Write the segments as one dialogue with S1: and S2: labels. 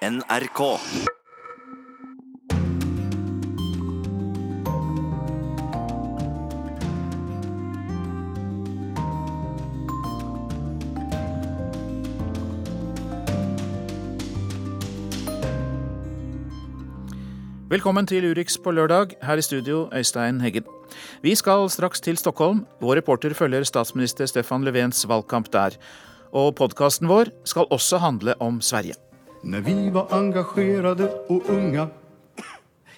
S1: NRK.
S2: Velkommen til Urix på lørdag. Her i studio, Øystein Heggen. Vi skal straks til Stockholm. Vår reporter følger statsminister Stefan Löfvens valgkamp der. Og podkasten vår skal også handle om Sverige.
S3: När vi var engagerade och unga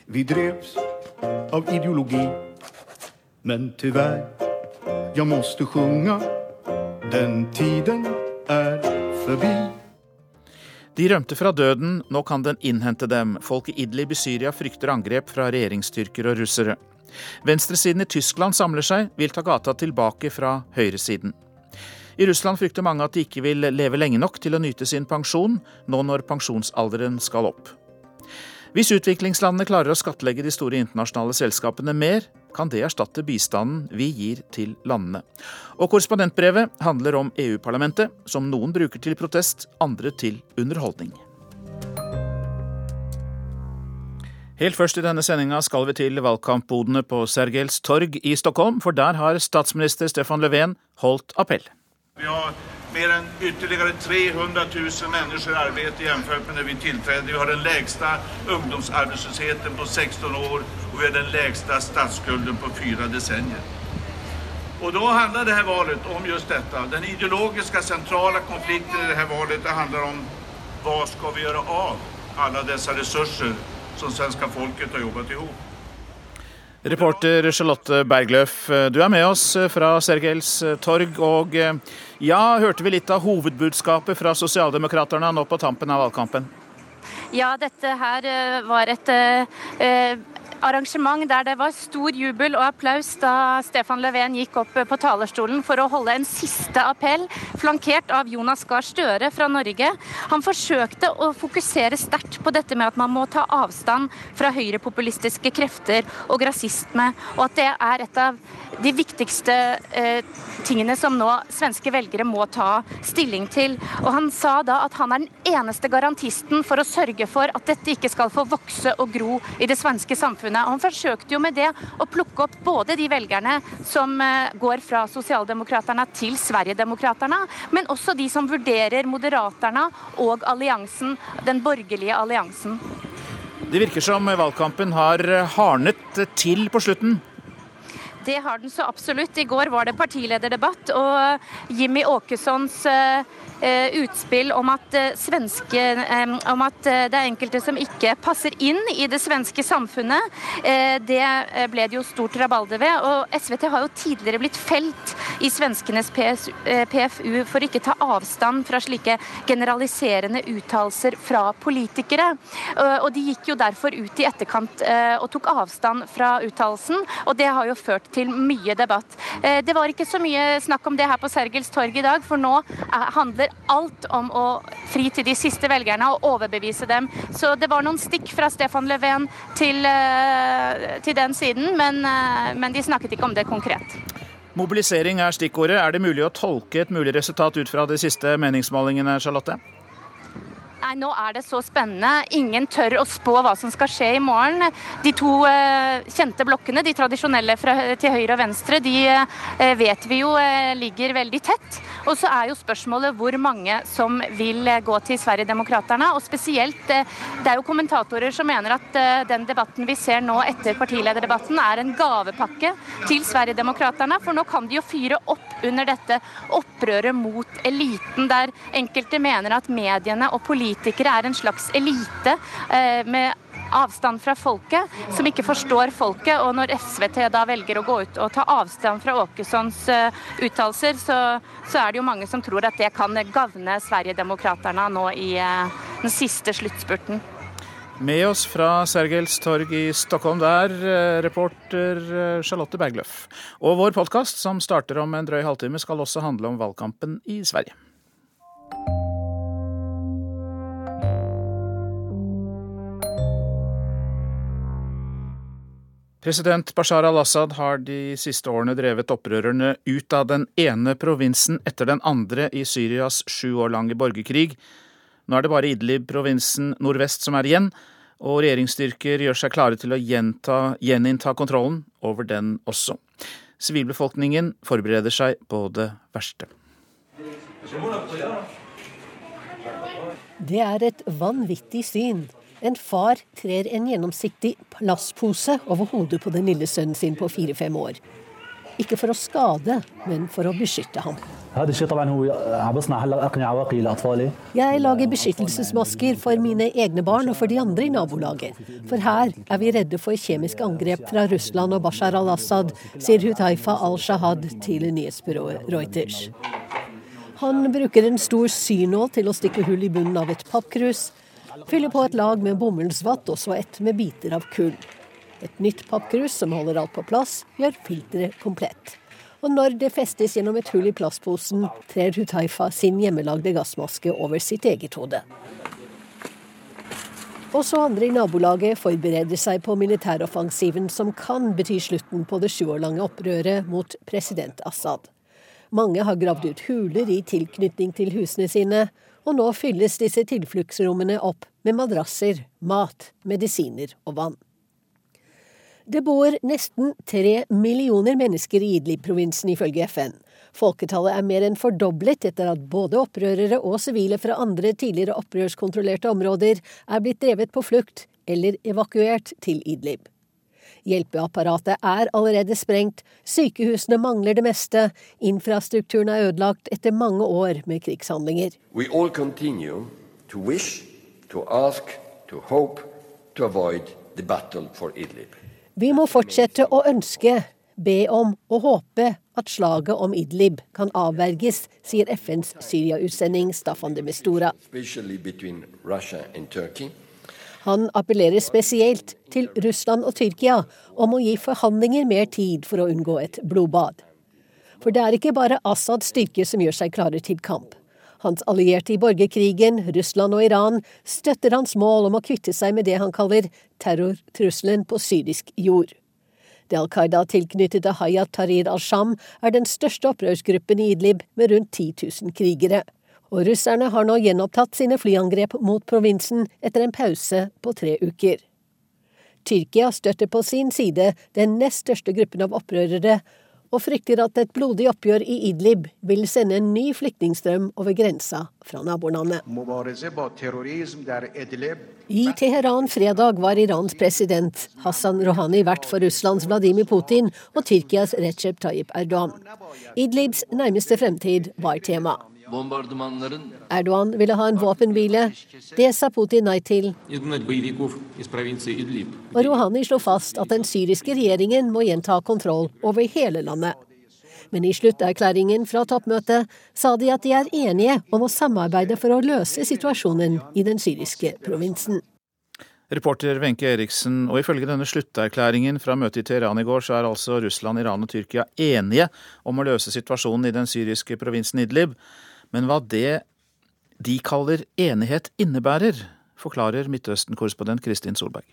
S3: Vi drevs av ideologi Men tyvärr, jag måste sjunga Den tiden är förbi
S2: De rømte fra døden, nå kan den innhente dem. Folk i Idlib i Syria frykter angrep fra regjeringsstyrker og russere. Venstresiden i Tyskland samler seg, vil ta gata tilbake fra høyresiden. I Russland frykter mange at de ikke vil leve lenge nok til å nyte sin pensjon, nå når pensjonsalderen skal opp. Hvis utviklingslandene klarer å skattlegge de store internasjonale selskapene mer, kan det erstatte bistanden vi gir til landene. Og korrespondentbrevet handler om EU-parlamentet, som noen bruker til protest, andre til underholdning. Helt først i denne sendinga skal vi til valgkampbodene på Sergels torg i Stockholm, for der har statsminister Stefan Löfven holdt appell.
S4: Vi har mer enn ytterligere 300 000 mennesker i arbeid sammenlignet med da vi tillträdde. Vi har den lägsta ungdomsarbeidsløsheten på 16 år og vi har den lägsta statsskulden på fyra decennier. Og da handler det her valet om just dette. Den ideologiske, centrala konflikten i det her valet det handler om hva skal vi gjøre av alle disse ressurser som svenska folket har jobbat ihop.
S2: Reporter Charlotte Bergløf, du er med oss fra Sergels torg. Og ja, hørte vi litt av hovedbudskapet fra Sosialdemokraterne nå på tampen av valgkampen?
S5: Ja, dette her eh, var et eh, arrangement der det var stor jubel og applaus da Stefan Löfven gikk opp på talerstolen for å holde en siste appell, flankert av Jonas Gahr Støre fra Norge. Han forsøkte å fokusere sterkt på dette med at man må ta avstand fra høyrepopulistiske krefter og rasisme, og at det er et av de viktigste eh, tingene som nå svenske velgere må ta stilling til. Og Han sa da at han er den eneste garantisten for å sørge for at dette ikke skal få vokse og gro i det svenske samfunnet. Og Han forsøkte jo med det å plukke opp både de velgerne som eh, går fra Sosialdemokraterne til Sverigedemokraterne, men også de som vurderer Moderaterna og alliansen, den borgerlige alliansen.
S2: Det virker som valgkampen har hardnet til på slutten.
S5: Det har den så absolutt. I går var det partilederdebatt, og Jimmy Åkessons utspill om at, svenske, om at det er enkelte som ikke passer inn i det svenske samfunnet, det ble det jo stort rabalder ved. Og SVT har jo tidligere blitt felt i svenskenes PFU for ikke ta avstand fra slike generaliserende uttalelser fra politikere. Og de gikk jo derfor ut i etterkant og tok avstand fra uttalelsen, og det har jo ført til mye debatt. Det var ikke så mye snakk om det her på Sergels torg i dag, for nå handler alt om å fri til de siste velgerne og overbevise dem. Så det var noen stikk fra Stefan Löfven til, til den siden, men, men de snakket ikke om det konkret.
S2: Mobilisering er stikkordet. Er det mulig å tolke et mulig resultat ut fra de siste meningsmålingene, Charlotte?
S5: Nei, Nå er det så spennende. Ingen tør å spå hva som skal skje i morgen. De to eh, kjente blokkene, de tradisjonelle fra, til høyre og venstre, de eh, vet vi jo eh, ligger veldig tett. Og så er jo spørsmålet hvor mange som vil gå til Sverigedemokraterna. Og spesielt, det er jo kommentatorer som mener at den debatten vi ser nå etter partilederdebatten, er en gavepakke til Sverigedemokraterna. For nå kan de jo fyre opp under dette opprøret mot eliten, der enkelte mener at mediene og politikere er en slags elite med avstand fra folket, som ikke forstår folket. Og når SVT da velger å gå ut og ta avstand fra Åkessons uttalelser, så, så, er det jo mange som tror at det kan gagne Sverigedemokraterna nå i den siste sluttspurten.
S2: Med oss fra Sergels torg i Stockholm der, reporter Charlotte Bergløff. Og vår podkast, som starter om en drøy halvtime, skal også handle om valgkampen i Sverige. President Bashar al-Assad har de siste årene drevet opprørerne ut av den ene provinsen etter den andre i Syrias sju år lange borgerkrig. Nå er det bare Idlib-provinsen nordvest som er igjen, og regjeringsstyrker gjør seg klare til å gjenta, gjeninnta kontrollen over den også. Sivilbefolkningen forbereder seg på det verste.
S1: Det er et vanvittig syn. En far trer en gjennomsiktig plastpose over hodet på den lille sønnen sin på fire-fem år. Ikke for å skade, men for å beskytte ham. Jeg lager beskyttelsesmasker for mine egne barn og for de andre i nabolaget. For her er vi redde for kjemiske angrep fra Russland og Bashar al-Assad, sier Hutaifa al-Shahad til nyhetsbyrået Reuters. Han bruker en stor synål til å stikke hull i bunnen av et pappkrus, fyller på et lag med bomullsvatt og så ett med biter av kull. Et nytt pappkrus som holder alt på plass, gjør filteret komplett. Og når det festes gjennom et hull i plastposen, trer Hutaifa sin hjemmelagde gassmaske over sitt eget hode. Også andre i nabolaget forbereder seg på militæroffensiven som kan bety slutten på det sju år lange opprøret mot president Assad. Mange har gravd ut huler i tilknytning til husene sine, og nå fylles disse tilfluktsrommene opp med madrasser, mat, medisiner og vann. Det bor nesten tre millioner mennesker i Idlib-provinsen, ifølge FN. Folketallet er mer enn fordoblet etter at både opprørere og sivile fra andre tidligere opprørskontrollerte områder er blitt drevet på flukt eller evakuert til Idlib. Hjelpeapparatet er allerede sprengt, sykehusene mangler det meste, infrastrukturen er ødelagt etter mange år med krigshandlinger. We all continue to wish, to ask, to hope, to avoid the battle for Idlib. Vi må fortsette å ønske, be om og håpe at slaget om Idlib kan avverges, sier FNs Syria-utsending Staffan de Mistura. Han appellerer spesielt til Russland og Tyrkia om å gi forhandlinger mer tid for å unngå et blodbad. For det er ikke bare Assads styrker som gjør seg klare til kamp. Hans allierte i borgerkrigen, Russland og Iran, støtter hans mål om å kvitte seg med det han kaller terrortrusselen på syrisk jord. Det Al Qaida-tilknyttede Hayat Tahrir al-Sham er den største opprørsgruppen i Idlib, med rundt 10 000 krigere. Og russerne har nå gjenopptatt sine flyangrep mot provinsen etter en pause på tre uker. Tyrkia støtter på sin side den nest største gruppen av opprørere, og frykter at et blodig oppgjør i Idlib vil sende en ny flyktningstrøm over grensa fra nabolandet. I Teheran fredag var Irans president Hassan Rouhani vert for Russlands Vladimir Putin og Tyrkias Recep Tayyip Erdogan. Idlibs nærmeste fremtid var tema. Erdogan ville ha en våpenhvile. Det sa Putin nei til. Og Rouhani slo fast at den syriske regjeringen må gjenta kontroll over hele landet. Men i slutterklæringen fra toppmøtet sa de at de er enige om å samarbeide for å løse situasjonen i den syriske provinsen.
S2: Reporter Wenche Eriksen, og ifølge denne slutterklæringen fra møtet i Teheran i går, så er altså Russland, Iran og Tyrkia enige om å løse situasjonen i den syriske provinsen Idlib. Men hva det de kaller enighet innebærer, forklarer Midtøsten-korrespondent Kristin Solberg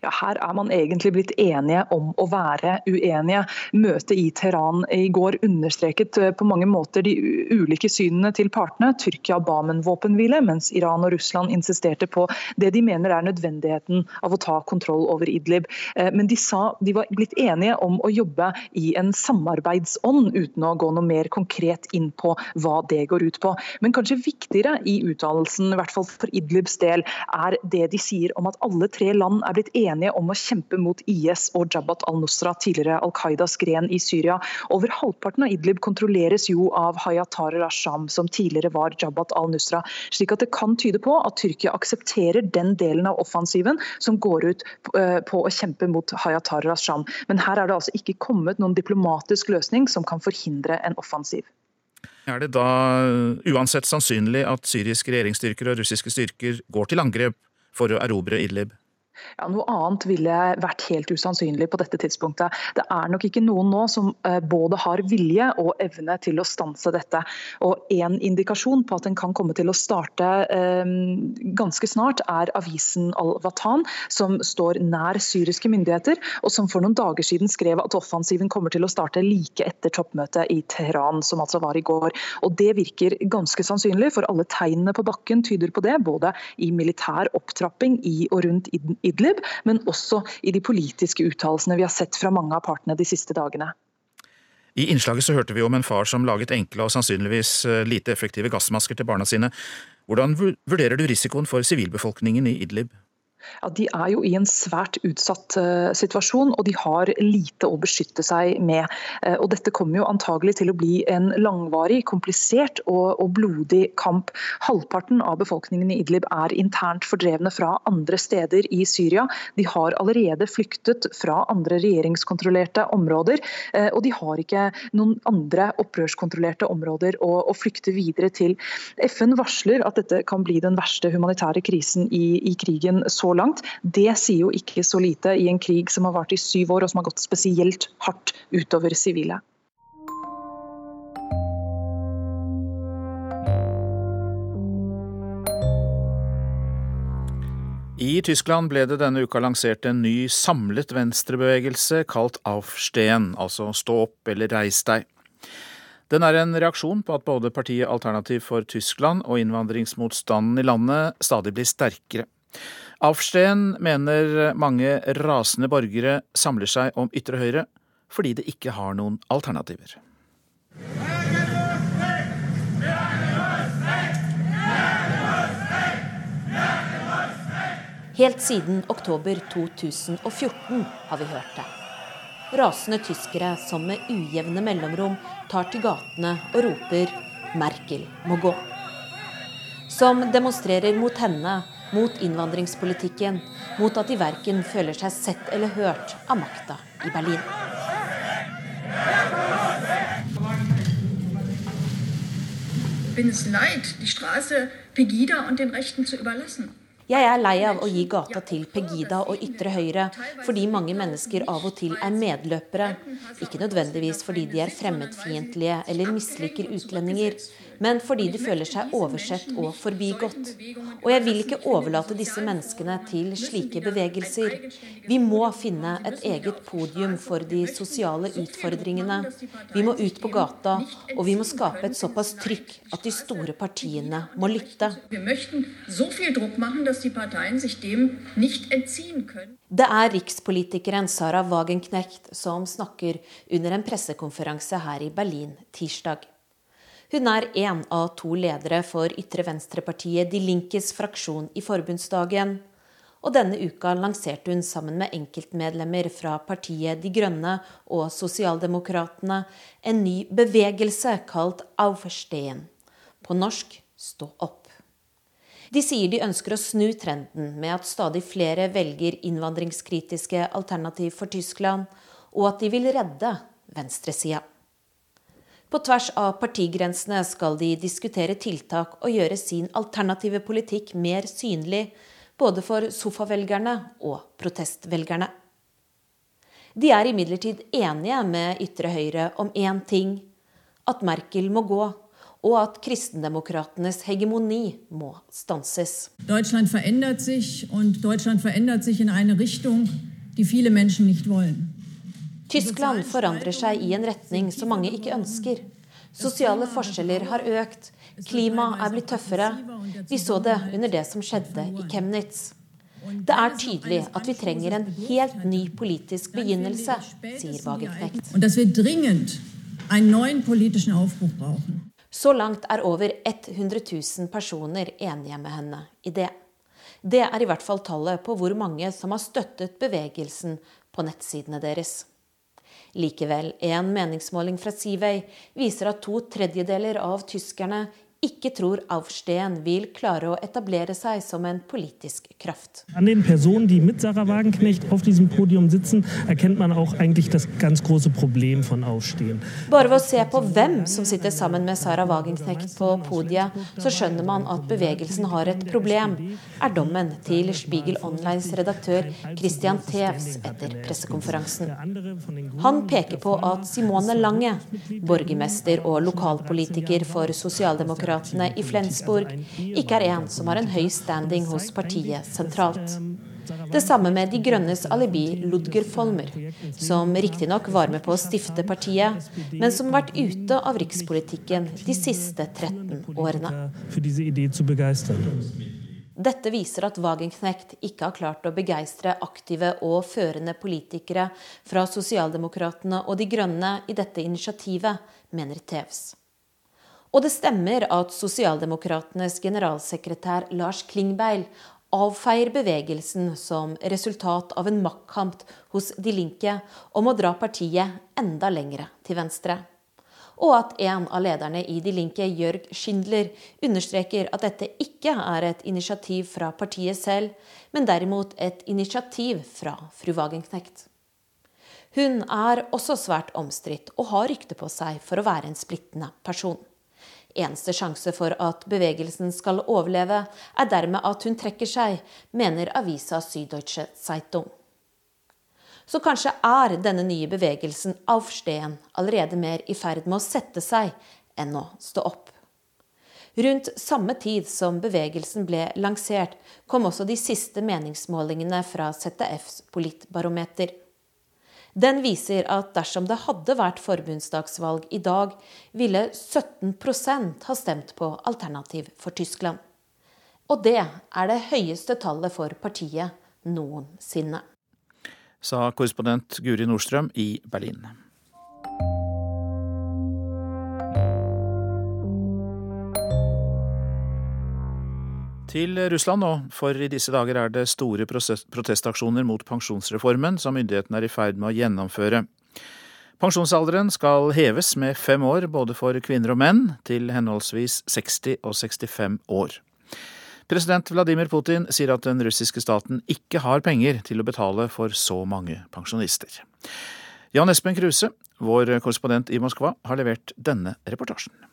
S6: ja, her er man egentlig blitt enige om å være uenige. Møtet i Teheran i går understreket eh, på mange måter de ulike synene til partene. Tyrkia ba om en våpenhvile, mens Iran og Russland insisterte på det de mener er nødvendigheten av å ta kontroll over Idlib. Eh, men de sa de var blitt enige om å jobbe i en samarbeidsånd, uten å gå noe mer konkret inn på hva det går ut på. Men kanskje viktigere i uttalelsen, i hvert fall for Idlibs del, er det de sier om at alle tre land er blitt enige enige om å kjempe mot IS og Jabhat al-Nusra, tidligere Al Qaidas gren i Syria. Over halvparten av Idlib kontrolleres jo av Hayatar al-Asham, som tidligere var Jabhat al-Nusra. slik at det kan tyde på at Tyrkia aksepterer den delen av offensiven som går ut eh, på å kjempe mot Hayatar al-Asham. Men her er det altså ikke kommet noen diplomatisk løsning som kan forhindre en offensiv.
S2: Er det da uansett sannsynlig at syriske regjeringsstyrker og russiske styrker går til angrep for å erobre Idlib?
S6: Ja, Noe annet ville vært helt usannsynlig på dette tidspunktet. Det er nok ikke noen nå som eh, både har vilje og evne til å stanse dette. Og En indikasjon på at den kan komme til å starte eh, ganske snart, er avisen Al-Watan, som står nær syriske myndigheter, og som for noen dager siden skrev at offensiven kommer til å starte like etter toppmøtet i Teheran, som altså var i går. Og Det virker ganske sannsynlig, for alle tegnene på bakken tyder på det, både i militær opptrapping i og rundt Idlib, men også i de politiske uttalelsene vi har sett fra mange av partene de siste dagene.
S2: I innslaget så hørte vi om en far som laget enkle og sannsynligvis eh, lite effektive gassmasker til barna sine. Hvordan vurderer du risikoen for sivilbefolkningen i Idlib?
S6: Ja, De er jo i en svært utsatt uh, situasjon, og de har lite å beskytte seg med. Uh, og Dette kommer jo antagelig til å bli en langvarig, komplisert og, og, blodig kamp. Halvparten av befolkningen i Idlib er internt fordrevne fra andre steder i Syria. De har allerede flyktet fra andre regjeringskontrollerte områder, uh, og de har ikke noen andre opprørskontrollerte områder å, å, flykte videre til. FN varsler at dette kan bli den verste humanitære krisen i, i krigen så langt. Det sier jo ikke så lite i en krig som har vart i syv år, og som har gått spesielt hardt utover sivile.
S2: I Tyskland ble det denne uka lansert en ny samlet venstrebevegelse kalt Aufstehen, altså stå opp eller reis deg. Den er en reaksjon på at både partiet Alternativ for Tyskland og innvandringsmotstanden i landet stadig blir sterkere. Aufstehen mener mange rasende borgere samler seg om ytre høyre fordi det ikke har noen alternativer.
S7: Helt siden oktober 2014 har vi hørt det. Rasende tyskere som med ujevne mellomrom tar til gatene og roper 'Merkel må gå'. Som demonstrerer mot henne mot innvandringspolitikken, mot at de verken føler seg sett eller hørt av makta i Berlin.
S8: bin es leid, die Straße Pegida und den Rechten zu überlassen.
S7: Jeg er lei av å gi gata til Pegida og ytre høyre fordi mange mennesker av og til er medløpere. Ikke nødvendigvis fordi de er fremmedfiendtlige eller misliker utlendinger, men fordi de føler seg oversett og forbigått. Og jeg vil ikke overlate disse menneskene til slike bevegelser. Vi må finne et eget podium for de sosiale utfordringene. Vi må ut på gata, og vi må skape et såpass trykk at de store partiene må lytte. Det er rikspolitikeren Sara Wagenknecht som snakker under en pressekonferanse her i Berlin tirsdag. Hun er én av to ledere for ytre venstrepartiet De Linkes fraksjon i forbundsdagen. Og denne uka lanserte hun sammen med enkeltmedlemmer fra partiet De Grønne og Sosialdemokratene en ny bevegelse kalt Auferstehen. På norsk Stå opp. De sier de ønsker å snu trenden med at stadig flere velger innvandringskritiske alternativ for Tyskland, og at de vil redde venstresida. På tvers av partigrensene skal de diskutere tiltak og gjøre sin alternative politikk mer synlig, både for sofavelgerne og protestvelgerne. De er imidlertid enige med ytre høyre om én ting at Merkel må gå, og at kristendemokratenes hegemoni må stanses.
S8: Deutschland forandrer seg, og Deutschland forandrer seg i en retning die viele Menschen nicht wollen.
S7: Tyskland forandrer seg i en retning som mange ikke ønsker. Sosiale forskjeller har økt, klimaet er blitt tøffere. Vi så det under det som skjedde i Chemnitz. Det er tydelig at vi trenger en helt ny politisk begynnelse, sier Wagenknecht. Så langt er over 100 000 personer enige med henne i det. Det er i hvert fall tallet på hvor mange som har støttet bevegelsen på nettsidene deres. Likevel, en meningsmåling fra Seaway viser at to tredjedeler av tyskerne ikke tror Aufstehen vil klare å etablere seg som en politisk kraft.
S9: An den personen som med Sarah Wagenknecht på diesem Podium sitter, erkennt man auch eigentlich das ganz große Problem von Aufstehen.
S7: Bare ved å se på hvem som sitter sammen med Sarah Wagenknecht på podiet, så skjønner man at bevegelsen har et problem, er dommen til Spiegel Onlines redaktør Christian Tevs etter pressekonferansen. Han peker på at Simone Lange, borgermester og lokalpolitiker for sosialdemokrater Demokratene i Flensburg ikke er en som har en høy standing hos partiet sentralt. Det samme med De grønnes alibi Ludger Folmer, som riktignok var med på å stifte partiet, men som har vært ute av rikspolitikken de siste 13 årene. Dette viser at Wagenknecht ikke har klart å begeistre aktive og førende politikere fra Sosialdemokratene og De grønne i dette initiativet, mener Tevs. Og det stemmer at Sosialdemokratenes generalsekretær Lars Klingbeil avfeier bevegelsen som resultat av en maktkamp hos De Linke om å dra partiet enda lengre til venstre. Og at en av lederne i De Linke, Jørg Schindler, understreker at dette ikke er et initiativ fra partiet selv, men derimot et initiativ fra fru Wagenknecht. Hun er også svært omstridt og har rykte på seg for å være en splittende person. Eneste sjanse for at bevegelsen skal overleve, er dermed at hun trekker seg, mener avisa Süddeutsche Zeitung. Så kanskje er denne nye bevegelsen Aufstehen allerede mer i ferd med å sette seg enn å stå opp. Rundt samme tid som bevegelsen ble lansert, kom også de siste meningsmålingene fra ZDFs politbarometer. Den viser at dersom det hadde vært forbundsdagsvalg i dag, ville 17% ha stemt på Alternativ for Tyskland. Og det er det høyeste tallet for partiet noensinne.
S2: Sa korrespondent Guri Nordstrøm i Berlin. Til Russland nå, for i disse dager er det store protestaksjoner mot pensjonsreformen som myndighetene er i ferd med å gjennomføre. Pensjonsalderen skal heves med fem år både for kvinner og menn, til henholdsvis 60 og 65 år. President Vladimir Putin sier at den russiske staten ikke har penger til å betale for så mange pensjonister. Jan Espen Kruse, vår korrespondent i Moskva, har levert denne reportasjen.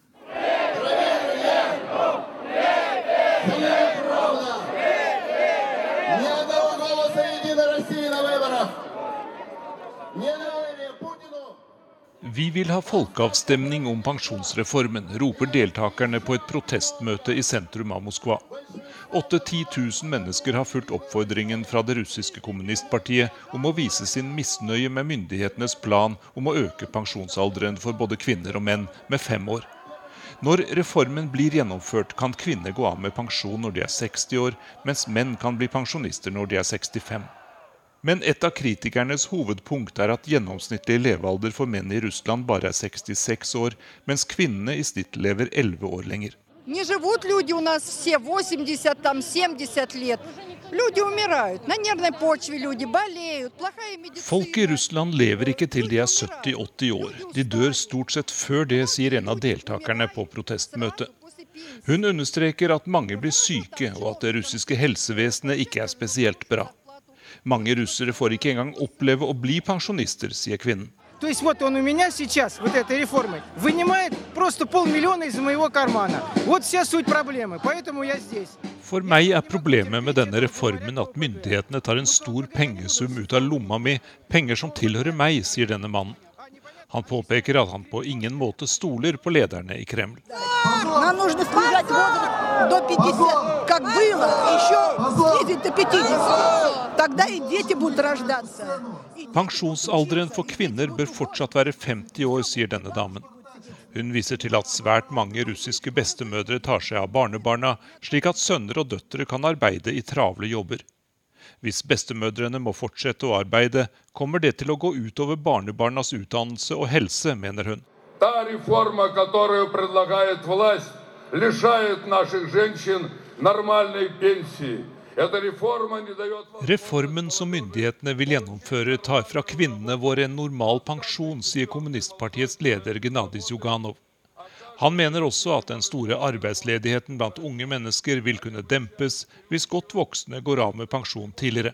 S10: Vi vil ha folkeavstemning om pensjonsreformen, roper deltakerne på et protestmøte i sentrum av Moskva. 8-10 000 mennesker har fulgt oppfordringen fra det russiske kommunistpartiet om å vise sin misnøye med myndighetenes plan om å øke pensjonsalderen for både kvinner og menn med fem år. Når reformen blir gjennomført, kan kvinner gå av med pensjon når de er 60 år, mens menn kan bli pensjonister når de er 65. Men et av kritikernes hovedpunkt er at gjennomsnittlig levealder for menn i Russland bare er 66 år, mens kvinnene i snitt lever 11 år lenger. Folk i Russland lever ikke til de er 70-80 år. De dør stort sett før det, sier en av deltakerne på protestmøtet. Hun understreker at mange blir syke, og at det russiske helsevesenet ikke er spesielt bra. Mange russere får ikke engang oppleve å bli pensjonister, sier kvinnen. For meg er problemet med denne reformen at myndighetene tar en stor pengesum ut av lomma mi, penger som tilhører meg, sier denne mannen. Han påpeker at han på ingen måte stoler på lederne i Kreml. Pensjonsalderen for kvinner bør fortsatt være 50 år, sier denne damen. Hun viser til at svært mange russiske bestemødre tar seg av barnebarna, slik at sønner og døtre kan arbeide i travle jobber. Hvis bestemødrene må fortsette å arbeide, kommer det til å gå utover barnebarnas utdannelse og helse, mener hun. Reformen som myndighetene vil gjennomføre, tar fra kvinnene våre en normal pensjon, sier kommunistpartiets leder Gennadij Juganov. Han mener også at den store arbeidsledigheten blant unge mennesker vil kunne dempes hvis godt voksne går av med pensjon tidligere.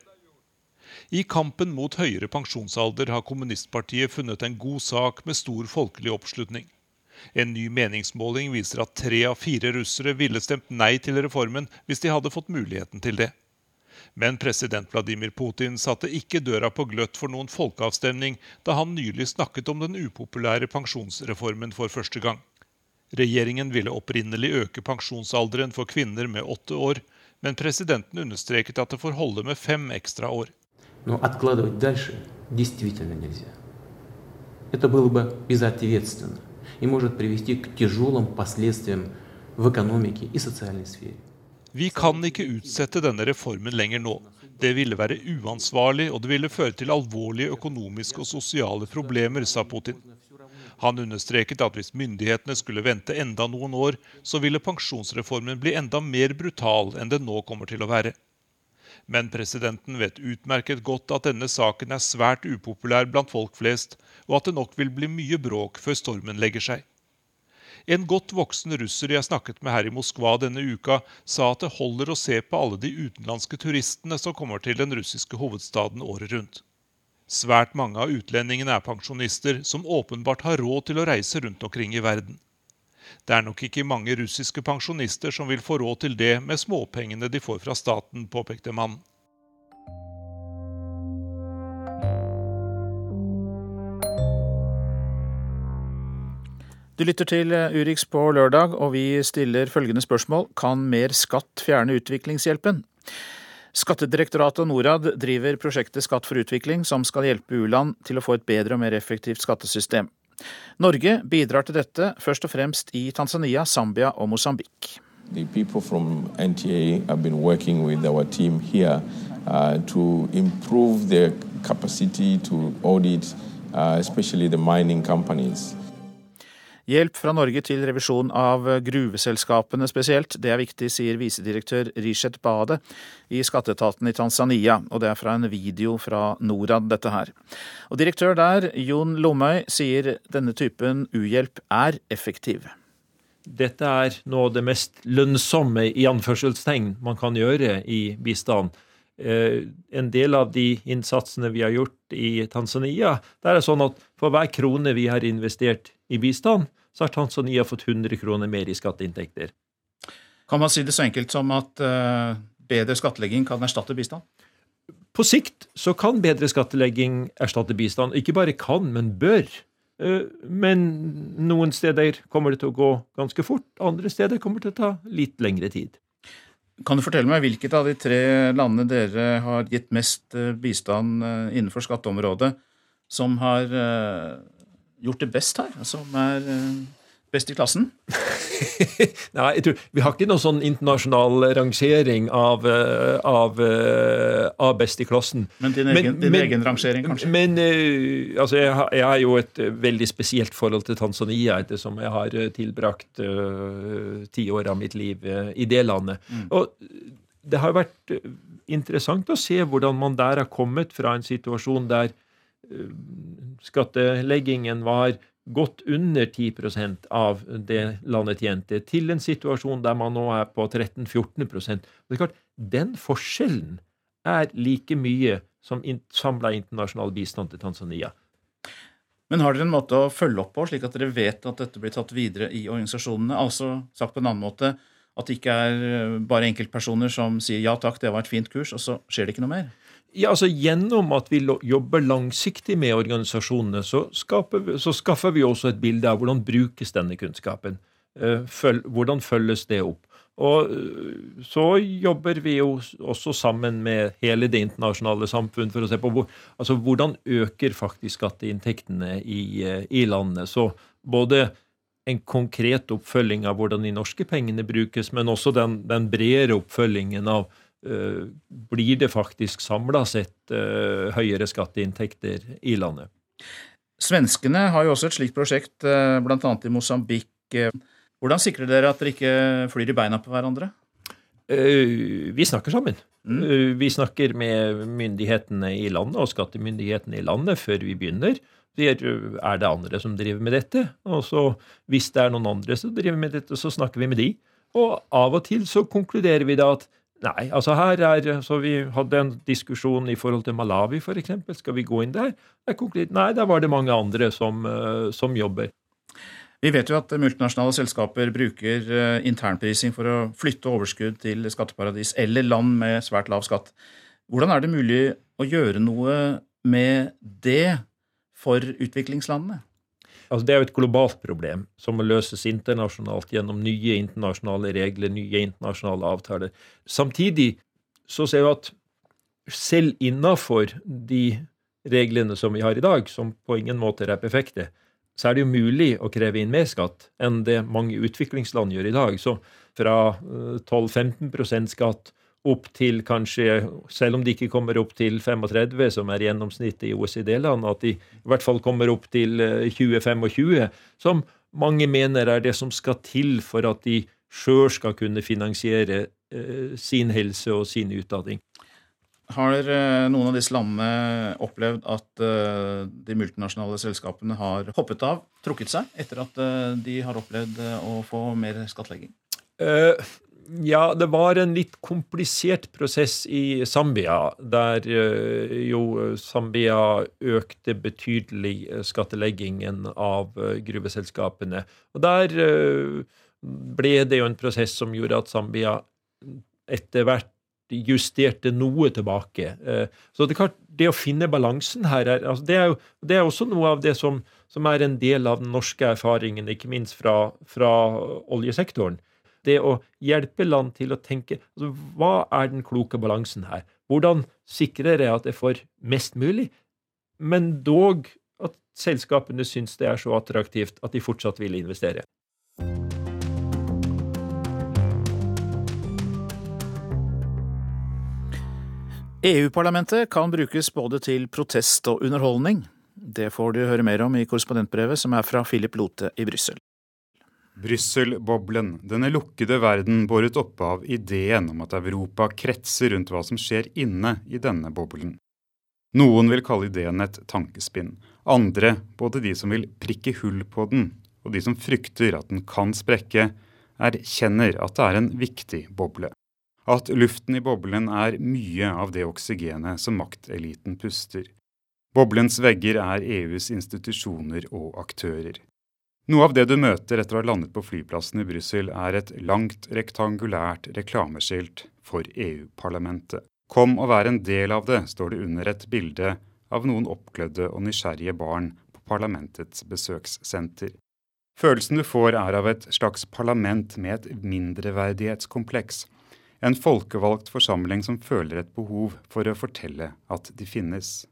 S10: I kampen mot høyere pensjonsalder har kommunistpartiet funnet en god sak med stor folkelig oppslutning. En ny meningsmåling viser at tre av fire russere ville stemt nei til reformen hvis de hadde fått muligheten til det. Men president Vladimir Putin satte ikke døra på gløtt for noen folkeavstemning da han nylig snakket om den upopulære pensjonsreformen for første gang. Regjeringen ville opprinnelig øke pensjonsalderen for kvinner med åtte år, men presidenten understreket at det får holde med fem ekstra år.
S11: Но откладывать дальше действительно нельзя. Это было бы безответственно и может привести к тяжелым последствиям в экономике и социальной сфере.
S10: Vi kan ikke utsette denne reformen lenger nå. Det ville være uansvarlig, og det ville føre til alvorlige økonomiske og sosiale problemer, sa Putin. Han understreket at hvis myndighetene skulle vente enda noen år, så ville pensjonsreformen bli enda mer brutal enn den nå kommer til å være. Men presidenten vet utmerket godt at denne saken er svært upopulær blant folk flest, og at det nok vil bli mye bråk før stormen legger seg. En godt voksen russer jeg snakket med her i Moskva denne uka, sa at det holder å se på alle de utenlandske turistene som kommer til den russiske hovedstaden året rundt. Svært mange av utlendingene er pensjonister som åpenbart har råd til å reise rundt omkring i verden. Det er nok ikke mange russiske pensjonister som vil få råd til det med småpengene de får fra staten, påpekte mannen.
S2: Du lytter til Urix på lørdag, og vi stiller følgende spørsmål. Kan mer skatt fjerne utviklingshjelpen? Skattedirektoratet og Norad driver prosjektet Skatt for utvikling, som skal hjelpe u-land til å få et bedre og mer effektivt skattesystem. Norge bidrar til dette først og fremst i Tanzania, Zambia og Mosambik.
S12: The people from NTA have been working with team here uh, to improve their capacity to audit, uh, especially.
S2: Hjelp fra Norge til revisjon av gruveselskapene spesielt, det er viktig, sier visedirektør Rishet Bade i skatteetaten i Tanzania, og det er fra en video fra Norad, dette her. Og direktør der, Jon Lomøy, sier denne typen uhjelp er effektiv.
S13: Dette er nå det mest lønnsomme i anførselstegn man kan gjøre i bistand. Eh, en del av de innsatsene vi har gjort i Tanzania, det er sånn at for hver krone vi har investert i bistand, så har Tanzania fått 100 kroner mer i skatteinntekter.
S2: Kan man si det så enkelt som at uh, bedre skattlegging kan erstatte bistand?
S13: På sikt så kan bedre skattlegging erstatte bistand. Ikke bare kan, men bør. Uh, men noen steder kommer det til å gå ganske fort, andre steder kommer det til å ta litt lengre tid.
S2: Kan du fortelle meg hvilket av de tre landene dere har gitt mest eh, bistand innenfor skatteområdet, som har gjort det best her? Som er eh, best i klassen?
S13: Nei, jeg tror, vi har ikke noen sånn internasjonal rangering av, eh, av, eh, av best i klassen.
S2: Men din egen, men, din egen rangering, kanskje?
S13: Men uh, altså, jeg, har, jeg har jo et veldig spesielt forhold til Tanzania, ettersom jeg har tilbrakt uh, ti år av mitt liv uh, i det landet. Mm. Og det har vært interessant å se hvordan man der har kommet fra en situasjon der skatteleggingen var godt under 10% av det landet tjente, til en situasjon der man nå er på 13-14 Det er klart, Den forskjellen er like mye som samla internasjonal bistand til Tanzania.
S2: Men har dere en måte å følge opp på, slik at dere vet at dette blir tatt videre i organisasjonene? Altså sagt på en annen måte, at det ikke er bare enkeltpersoner som sier ja takk, det var et fint kurs, og så skjer det ikke noe mer?
S13: Ja, altså Gjennom at vi jobber langsiktig med organisasjonene, så, vi, så skaffer vi også et bilde av hvordan brukes denne kunnskapen. Eh, hvordan følges det opp? Og eh, så jobber vi jo også sammen med hele det internasjonale samfunn for å se på hvor, altså hvordan øker faktisk skatteinntektene i, eh, i landet. Så både en konkret oppfølging av hvordan de norske pengene brukes, men også den, den bredere oppfølgingen av blir det faktisk samla sett eh, høyere skatteinntekter i landet.
S2: Svenskene har jo også et slikt prosjekt, eh, bl.a. i Mosambik. Hvordan sikrer dere at dere ikke flyr i beina på hverandre?
S13: Vi snakker sammen. Mm. Vi snakker med myndighetene i landet og skattemyndighetene i landet før vi begynner. er det andre som driver med dette? Og så hvis det er noen andre som driver med dette, så snakker vi med de. Og av og til så konkluderer vi da at nei, altså her er Så vi hadde en diskusjon i forhold til Malawi, f.eks. Skal vi gå inn der? Nei, der var det mange andre som, eh, som jobber.
S2: Vi vet jo at multinasjonale selskaper bruker eh, internprising for å flytte overskudd til skatteparadis eller land med svært lav skatt. Hvordan er det mulig å gjøre noe med det for utviklingslandene?
S13: Altså, det er jo et globalt problem som må løses internasjonalt gjennom nye internasjonale regler, nye internasjonale avtaler. Samtidig så ser vi at selv innafor de reglene som vi har i dag, som på ingen måte er perfekte, så er det jo mulig å kreve inn mer skatt enn det mange utviklingsland gjør i dag. Så fra 12-15 eh, skatt opp til kanskje, selv om de ikke kommer opp til 35, som er gjennomsnittet i OECD-land, at de i hvert fall kommer opp til 20-25, eh, som mange mener er det som skal til for at de sjøl skal kunne finansiere eh, sin helse og sin utdanning.
S2: Har eh, noen av disse landene opplevd at de multinasjonale selskapene har hoppet av, trukket seg, etter at de har opplevd å få mer skattlegging?
S13: Uh, ja, det var en litt komplisert prosess i Zambia, der eh, jo Zambia økte betydelig eh, skatteleggingen av eh, gruveselskapene. Og der ble det jo en prosess som gjorde at Zambia etter hvert justerte noe tilbake. Så det, klart, det å finne balansen her er, altså det, er jo, det er også noe av det som, som, er en del av den norske erfaringen, ikke minst fra, fra oljesektoren det å hjelpe land til å tenke altså, Hva er den kloke balansen her? Hvordan sikrer jeg at jeg får mest mulig, men dog at selskapene syns det er så attraktivt at de fortsatt vil investere?
S2: EU-parlamentet kan brukes både til protest og underholdning. Det får du høre mer om i korrespondentbrevet som er fra Philip Lote i Brussel.
S14: Brussel-boblen, denne lukkede verden båret oppe av ideen om at Europa kretser rundt hva som skjer inne i denne boblen. Noen vil kalle ideen et tankespinn, andre, både de som vil prikke hull på den, og de som frykter at den kan sprekke, erkjenner at det er en viktig boble. At luften i boblen er mye av det oksygenet som makteliten puster. Boblens vegger er EUs institusjoner og aktører. Noe av det du møter etter å ha landet på flyplassen i Brussel, er et langt, rektangulært reklameskilt for EU-parlamentet. Kom og vær en del av det, står det under et bilde av noen oppglødde og nysgjerrige barn på parlamentets besøkssenter. Følelsen du får er av et slags parlament med et mindreverdighetskompleks. En folkevalgt forsamling som føler et behov for å fortelle at de finnes.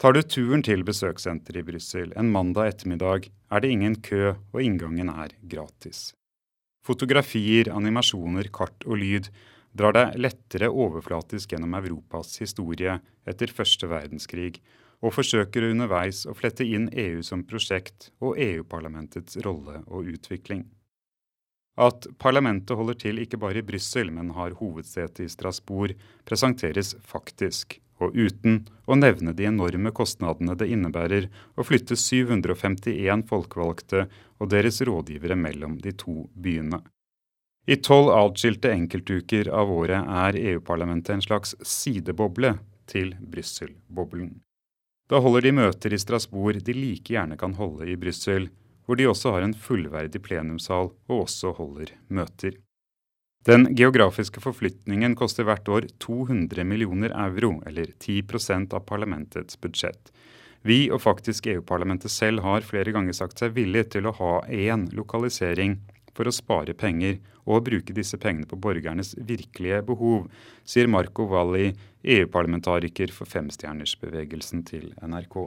S14: Tar du turen til besøkssenteret i Brussel en mandag ettermiddag, er det ingen kø, og inngangen er gratis. Fotografier, animasjoner, kart og lyd drar deg lettere overflatisk gjennom Europas historie etter første verdenskrig, og forsøker underveis å flette inn EU som prosjekt og EU-parlamentets rolle og utvikling. At parlamentet holder til ikke bare i Brussel, men har hovedsete i Strasbourg, presenteres faktisk og uten å nevne de enorme kostnadene det innebærer å flytte 751 folkevalgte og deres rådgivere mellom de to byene. I tolv atskilte enkeltuker av året er EU-parlamentet en slags sideboble til Brussel-boblen. Da holder de møter i Strasbourg de like gjerne kan holde i Brussel, hvor de også har en fullverdig plenumssal og også holder møter. Den geografiske forflytningen koster hvert år 200 millioner euro, eller 10% av parlamentets budsjett. Vi, og faktisk EU-parlamentet selv, har flere ganger sagt seg villig til å ha én lokalisering for å spare penger og bruke disse pengene på borgernes virkelige behov, sier Marco Valli, EU-parlamentariker for femstjernersbevegelsen til NRK.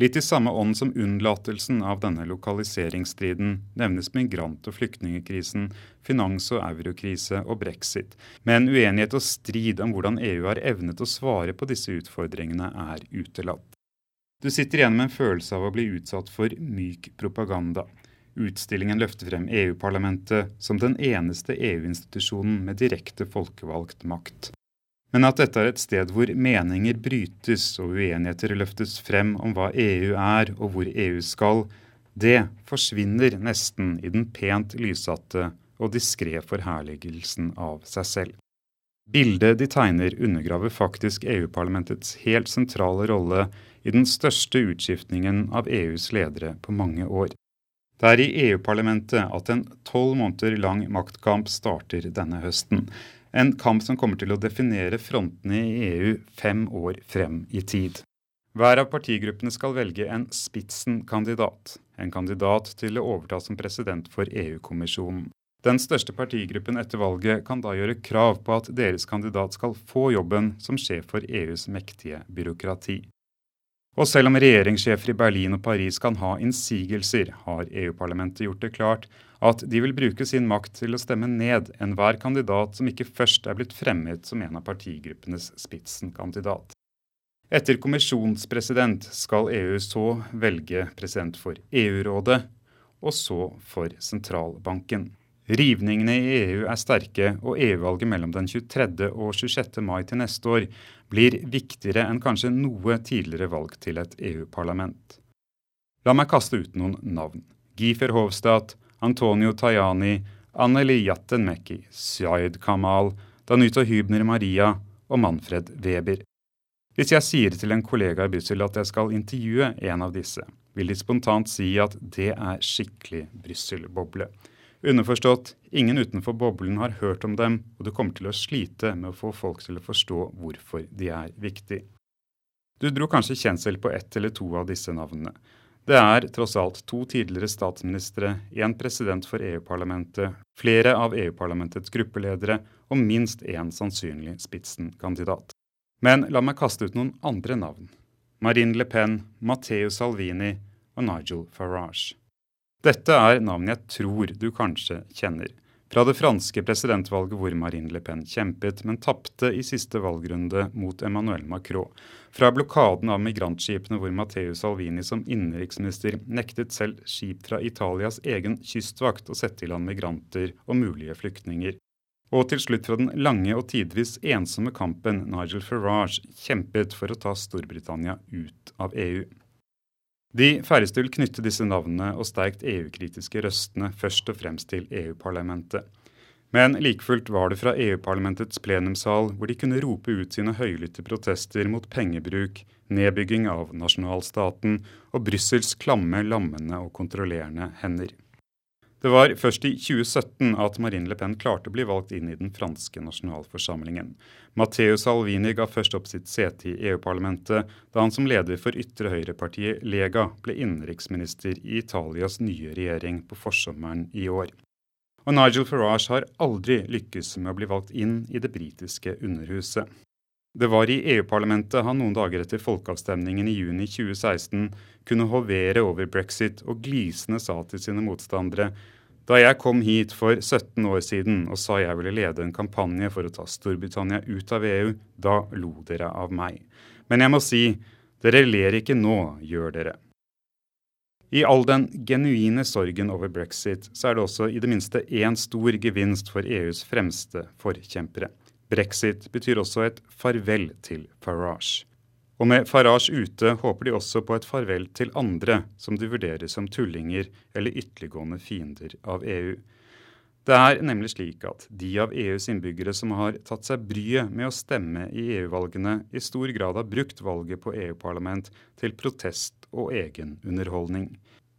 S14: Litt i samme ånd som unnlatelsen av denne lokaliseringsstriden nevnes migrant- og flyktningekrisen, finans- og eurokrise og brexit. Men uenighet og strid om hvordan EU har evnet å svare på disse utfordringene, er utelatt. Du sitter igjen med en følelse av å bli utsatt for myk propaganda. Utstillingen løfter frem EU-parlamentet som den eneste EU-institusjonen med direkte folkevalgt makt. Men at dette er et sted hvor meninger brytes og uenigheter løftes frem om hva EU er og hvor EU skal, det forsvinner nesten i den pent lyssatte og diskré forherligelsen av seg selv. Bildet de tegner, undergraver faktisk EU-parlamentets helt sentrale rolle i den største utskiftningen av EUs ledere på mange år. Det er i EU-parlamentet at en tolv måneder lang maktkamp starter denne høsten. En kamp som kommer til å definere frontene i EU fem år frem i tid. Hver av partigruppene skal velge en spitsen kandidat. en kandidat til å overta som president for EU-kommisjonen. Den største partigruppen etter valget kan da gjøre krav på at deres kandidat skal få jobben som sjef for EUs mektige byråkrati. Og selv om regjeringssjefer i Berlin og Paris kan ha innsigelser, har EU-parlamentet gjort det klart at de vil bruke sin makt til å stemme ned enhver kandidat som ikke først er blitt fremmet som en av partigruppenes spitsenkandidat. Etter kommisjonspresident skal EU så velge president for EU-rådet, og så for sentralbanken. Rivningene i EU er sterke, og EU-valget mellom den 23. og 26. mai til neste år blir viktigere enn kanskje noe tidligere valg til et EU-parlament. La meg kaste ut noen navn. Guy Verhofstadt, Antonio Tajani, Anneli Jattenmekki, Syed Kamal, Danuta Hybner Maria og Manfred Weber. Hvis jeg sier til en kollega i Brussel at jeg skal intervjue en av disse, vil de spontant si at det er skikkelig Brussel-boble. Underforstått, ingen utenfor boblen har hørt om dem, og du kommer til å slite med å få folk til å forstå hvorfor de er viktig. Du dro kanskje kjensel på ett eller to av disse navnene. Det er tross alt to tidligere statsministre, én president for EU-parlamentet, flere av EU-parlamentets gruppeledere og minst én sannsynlig spitsenkandidat. Men la meg kaste ut noen andre navn. Marine Le Pen, Matteo Salvini og Nigel Farage. Dette er navn jeg tror du kanskje kjenner fra det franske presidentvalget hvor Marine Le Pen kjempet, men tapte i siste valgrunde mot Emmanuel Macron. Fra blokaden av migrantskipene hvor Matteo Salvini som innenriksminister nektet selv skip fra Italias egen kystvakt å sette i land migranter og mulige flyktninger. Og til slutt fra den lange og tidvis ensomme kampen Nigel Farage kjempet for å ta Storbritannia ut av EU. De færreste vil knytte disse navnene og sterkt EU-kritiske røstene først og fremst til EU-parlamentet. Men like fullt var det fra EU-parlamentets plenumssal, hvor de kunne rope ut sine høylytte protester mot pengebruk, nedbygging av nasjonalstaten og Brussels klamme, lammende og kontrollerende hender. Det var først i 2017 at Marine Le Pen klarte å bli valgt inn i den franske nasjonalforsamlingen. Matteo Salvini ga først opp sitt sete i EU-parlamentet da han som leder for ytre høyrepartiet Lega ble innenriksminister i Italias nye regjering på forsommeren i år. Og Nigel Farage har aldri lykkes med å bli valgt inn i det britiske underhuset. Det var i EU-parlamentet han noen dager etter folkeavstemningen i juni 2016 kunne hovere over brexit og glisende sa til sine motstandere da jeg kom hit for 17 år siden og sa jeg ville lede en kampanje for å ta Storbritannia ut av EU, da lo dere av meg. Men jeg må si, dere ler ikke nå, gjør dere. I all den genuine sorgen over brexit, så er det også i det minste én stor gevinst for EUs fremste forkjempere. Brexit betyr også et farvel til Farage. Og med Farage ute håper de også på et farvel til andre som de vurderer som tullinger eller ytterliggående fiender av EU. Det er nemlig slik at de av EUs innbyggere som har tatt seg bryet med å stemme i EU-valgene, i stor grad har brukt valget på EU-parlament til protest og egen underholdning.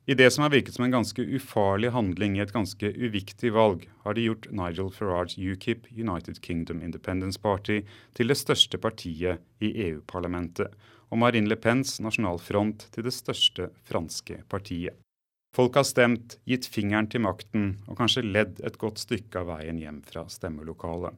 S14: I det som har virket som en ganske ufarlig handling i et ganske uviktig valg, har de gjort Nigel Farage UKIP, United Kingdom Independence Party, til det største partiet i EU-parlamentet, og Marine Le Pens Nasjonal Front til det største franske partiet. Folk har stemt, gitt fingeren til makten og kanskje ledd et godt stykke av veien hjem fra stemmelokalet.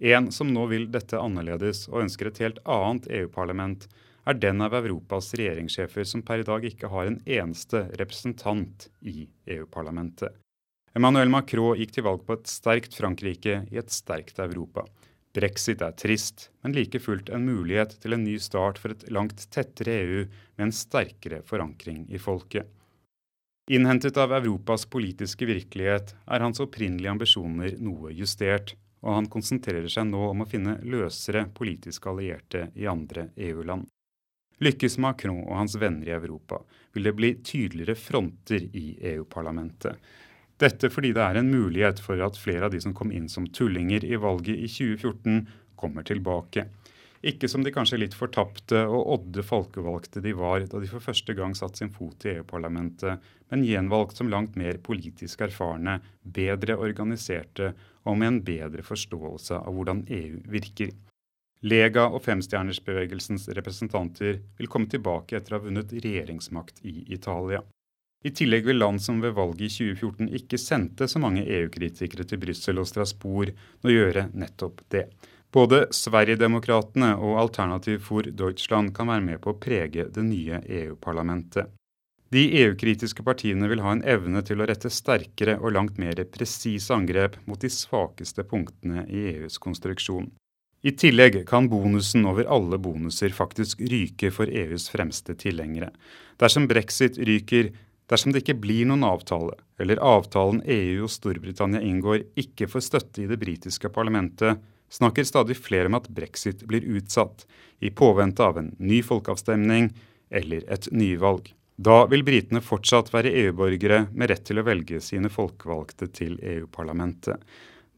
S14: En som nå vil dette annerledes og ønsker et helt annet EU-parlament, er den av Europas regjeringssjefer som per i dag ikke har en eneste representant i EU-parlamentet. Emmanuel Macron gikk til valg på et sterkt Frankrike i et sterkt Europa. Brexit er trist, men like fullt en mulighet til en ny start for et langt tettere EU med en sterkere forankring i folket. Innhentet av Europas politiske virkelighet er hans opprinnelige ambisjoner noe justert, og han konsentrerer seg nå om å finne løsere politiske allierte i andre EU-land. Lykkes Macron og hans venner i Europa, vil det bli tydeligere fronter i EU-parlamentet. Dette fordi det er en mulighet for at flere av de som kom inn som tullinger i valget i 2014, kommer tilbake. Ikke som de kanskje litt fortapte og odde folkevalgte de var da de for første gang satte sin fot i EU-parlamentet, men gjenvalgt som langt mer politisk erfarne, bedre organiserte og med en bedre forståelse av hvordan EU virker. Lega og femstjernersbevegelsens representanter vil komme tilbake etter å ha vunnet regjeringsmakt i Italia. I tillegg vil land som ved valget i 2014 ikke sendte så mange EU-kritikere til Brussel og Strasbourg, nå gjøre nettopp det. Både Sverigedemokraterna og Alternativ for Deutschland kan være med på å prege det nye EU-parlamentet. De EU-kritiske partiene vil ha en evne til å rette sterkere og langt mer presise angrep mot de svakeste punktene i EUs konstruksjon. I tillegg kan bonusen over alle bonuser faktisk ryke for EUs fremste tilhengere. Dersom brexit ryker, dersom det ikke blir noen avtale, eller avtalen EU og Storbritannia inngår ikke får støtte i det britiske parlamentet, snakker stadig flere om at brexit blir utsatt, i påvente av en ny folkeavstemning eller et nyvalg. Da vil britene fortsatt være EU-borgere med rett til å velge sine folkevalgte til EU-parlamentet.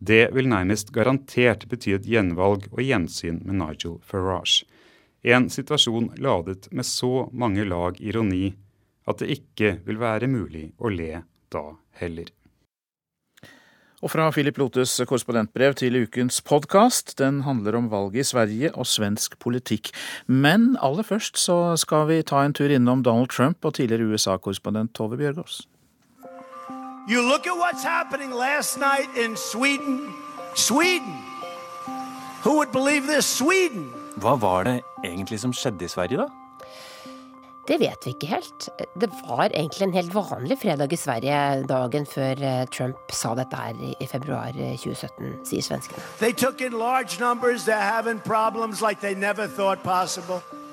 S14: Det vil nærmest garantert bety et gjenvalg og gjensyn med Nigel Farage. En situasjon ladet med så mange lag ironi at det ikke vil være mulig å le da heller.
S2: Og fra Philip Lotes korrespondentbrev til ukens podkast. Den handler om valget i Sverige og svensk politikk. Men aller først så skal vi ta en tur innom Donald Trump og tidligere USA-korrespondent Tove Bjørgaas. You look at what's happening last night in Sweden. Sweden!
S15: Who would believe this? Sweden! Hva var det egentlig som skjedde i Sverige, da?
S16: Det vet vi ikke helt. Det var egentlig en helt vanlig fredag i Sverige dagen før eh, Trump sa dette her i februar 2017, eh, sier svenskene.
S15: Like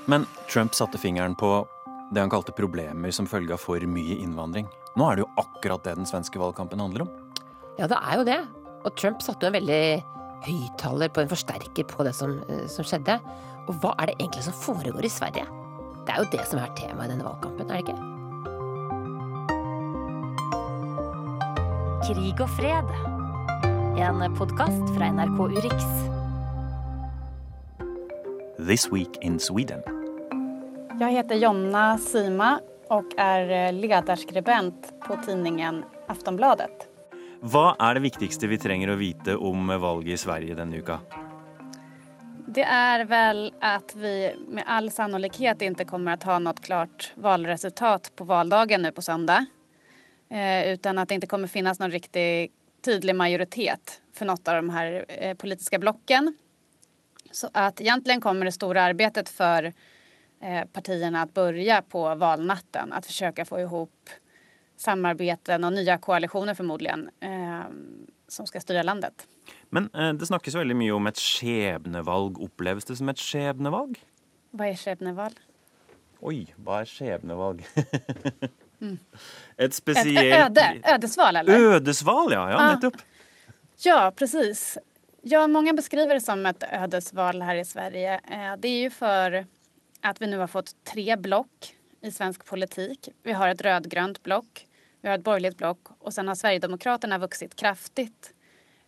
S15: Men Trump satte fingeren på det han kalte problemer som følge av for mye innvandring. Nå er det jo akkurat det den svenske valgkampen handler om.
S16: Ja, det er jo det. Og Trump satte jo en veldig høyttaler på en forsterker på det som, eh, som skjedde. Og hva er det egentlig som foregår i Sverige? Det er jo det som er temaet i denne valgkampen, er det ikke?
S17: Krig og fred. En podkast fra NRK Urix.
S15: This Week in Sweden.
S18: Jeg heter Jonna Sima og er eh, lederskribent på tidningen Aftonbladet.
S15: Hva er det viktigste vi trenger å vite om valget i Sverige denne uka?
S18: Det er vel at vi med all sannolikhet ikke kommer å ha noe klart valresultat på valdagen nå på søndag. Eh, utan at det ikke kommer finnes noen riktig tydelig majoritet for noe av de her eh, politiske blokken. Så at egentlig kommer det store arbeidet for eh, partiene å begynne på valnatten. Forsøke å få ihop samarbeten og nye koalisjoner, förmodligen eh, som skal styre landet.
S15: Men eh, det snakkes veldig mye om et skjebnevalg. Oppleves det som et skjebnevalg?
S18: Hva er skjebnevalg?
S15: Oi, hva er skjebnevalg?
S18: mm.
S15: Et spesielt
S18: øde, Ødesval, eller?
S15: Ødesval, ja. Ja, nettopp.
S18: Ja, precis. Ja, mange beskriver det som et ødesval her i Sverige. Eh, det er jo for at vi nå har fått tre blokk i svensk politikk. Vi har et rød-grønt blokk, vi har et borgerlig blokk, og så har Sverigedemokraterna vokst kraftig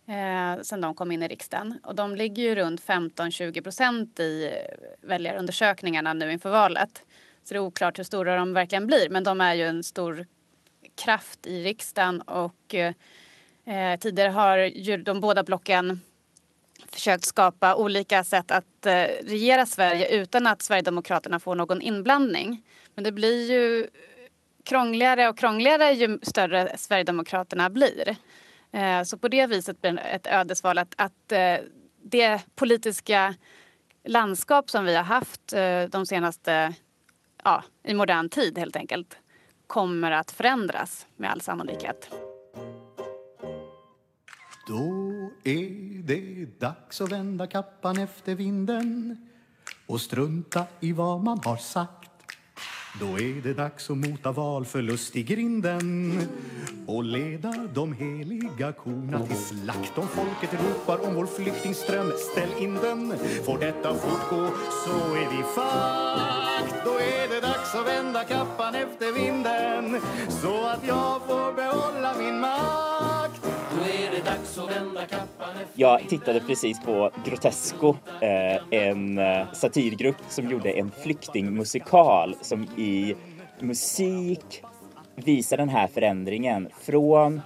S18: eh, sen de kom inn i riksdagen. Og de ligger jo rundt 15-20 procent i velgerundersøkelsene nu inför valet. Så det er oklart hvor store de virkelig blir. Men de er jo en stor kraft i riksdagen og eh, tidligere har de båda blocken försökt skapa olika sätt att eh, regera Sverige utan att Sverigedemokraterna får någon inblandning. Men det blir ju krångligare och krångligare ju större Sverigedemokraterna blir. Eh, så på det viset blir det ett ödesval att, att eh, det politiska landskap som vi har haft de senaste, ja, i modern tid helt enkelt, kommer att förändras med all sannolikhet.
S3: Då är det dags att vända kappan efter vinden och strunta i vad man har sagt. då är det dags att mota valförlust i grinden och leda de heliga korna till slakt. Om folket ropar om vår flyktingström, ställ in den. Får detta fortgå så är vi fakt. Då är det dags att vända kappan efter vinden så att jag får behålla min makt.
S19: Jag tittade precis på Grotesco, eh, en eh, satirgrupp som gjorde en flyktingmusikal som i musik visar den här förändringen från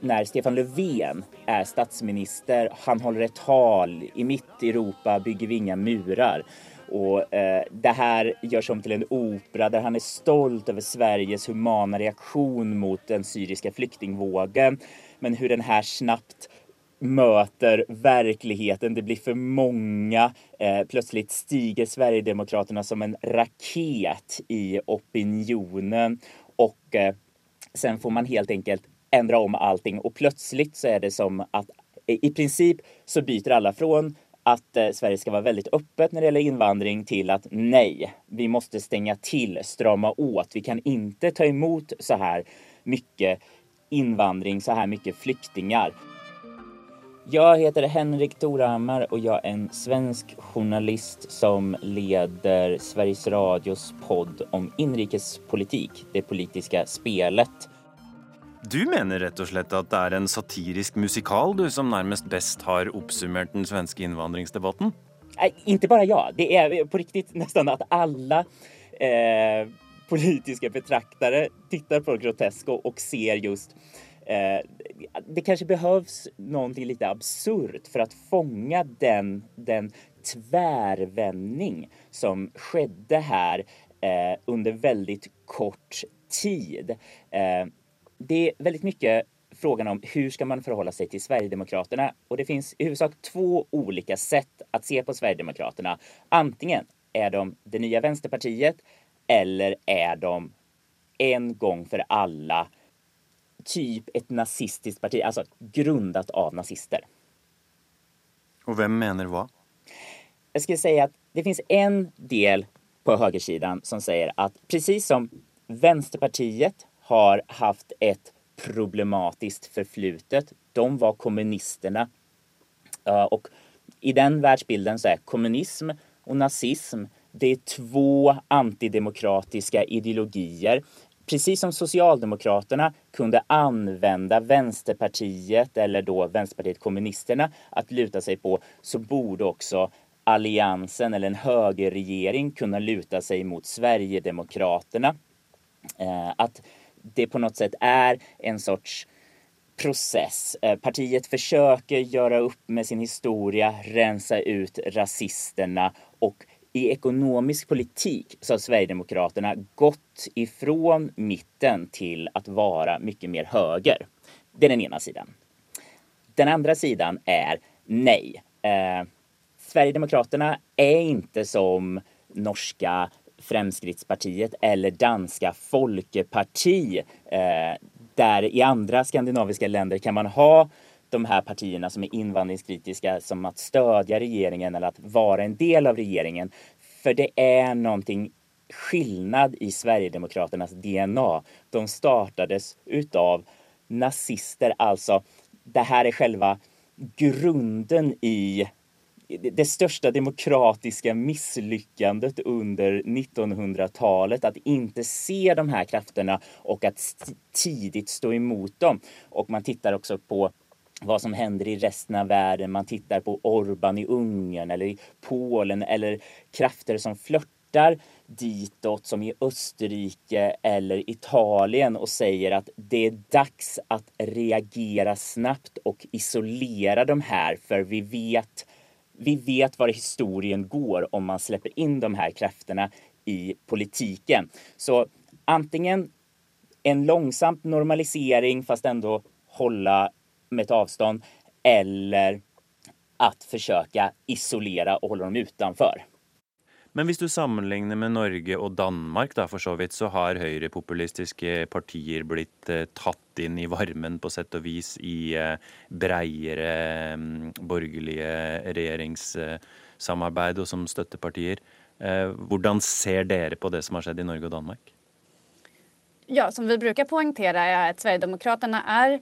S19: när Stefan Löfven är statsminister. Han håller ett tal i mitt Europa bygger vi inga murar. Och eh, det här görs om till en opera där han är stolt över Sveriges humana reaktion mot den syriska flyktingvågen. Men hur den här snabbt möter verkligheten. Det blir för många. Eh, plötsligt stiger Sverigedemokraterna som en raket i opinionen och eh, sen får man helt enkelt ändra om allting och plötsligt så är det som att i princip så byter alla från att eh, Sverige ska vara väldigt öppet när det gäller invandring till att nej, vi måste stänga till, strama åt. Vi kan inte ta emot så här mycket invandring, så här mycket flyktingar. Jag heter Henrik Torhammar och jag är en svensk journalist som leder Sveriges Radios podd om inrikespolitik, det politiska spelet.
S15: Du mener rett og slett at det er en satirisk musikal du som nærmest best har oppsummert den svenske innvandringsdebatten?
S19: Nei, ikke bare ja. Det er på riktig nesten at alle eh, politiska betraktare tittar på Grotesco och ser just eh, det kanske behövs någonting lite absurt för att fånga den, den tvärvändning som skedde här eh, under väldigt kort tid. Eh, det är väldigt mycket frågan om hur ska man förhålla sig till Sverigedemokraterna? Och det finns i huvudsak två olika sätt att se på Sverigedemokraterna. Antingen är de det nya Vänsterpartiet eller er de en gång för alla typ et nazistisk parti, altså grundat av nazister.
S15: Og hvem mener hva?
S19: Jeg skulle si at det finnes en del på högersidan som sier at precis som Vänsterpartiet har haft et problematiskt förflutet. De var kommunisterna. Og i den världsbilden så är kommunism og nazism det är två antidemokratiska ideologier. Precis som Socialdemokraterna kunde använda Vänsterpartiet eller då Vänsterpartiet kommunisterna att luta sig på så borde också Alliansen eller en högerregering kunna luta sig mot Sverigedemokraterna. Att det på något sätt är en sorts process. Partiet försöker göra upp med sin historia, rensa ut rasisterna och i ekonomisk politik så har Sverigedemokraterna gått ifrån mitten till att vara mycket mer höger. Det är den ena sidan. Den andra sidan är nej. Eh, Sverigedemokraterna är inte som norska Fremskrittspartiet eller danska Folkeparti. Eh, där i andra skandinaviska länder kan man ha de här partierna som är invandringskritiska som att stödja regeringen eller att vara en del av regeringen. För det är någonting skillnad i Sverigedemokraternas DNA. De startades utav nazister, alltså det här är själva grunden i det största demokratiska misslyckandet under 1900-talet. Att inte se de här krafterna och att tidigt stå emot dem. Och man tittar också på vad som händer i resten av världen. Man tittar på Orban i Ungern eller i Polen eller krafter som flörtar ditåt som i Österrike eller Italien och säger att det är dags att reagera snabbt och isolera de här för vi vet vi vet var historien går om man släpper in de här krafterna i politiken. Så antingen en långsam normalisering fast ändå hålla med ett avstånd eller att försöka isolera och hålla dem utanför.
S15: Men hvis du sammenligner med Norge og Danmark, da, for så vidt, så har høyrepopulistiske partier blitt eh, tatt inn i varmen på sett og vis i eh, breiere mm, borgerlige regjeringssamarbeid og som støttepartier. Eh, hvordan ser dere på det som har skjedd i Norge og Danmark?
S18: Ja, som vi bruker poengtere, er at Sverigedemokraterna är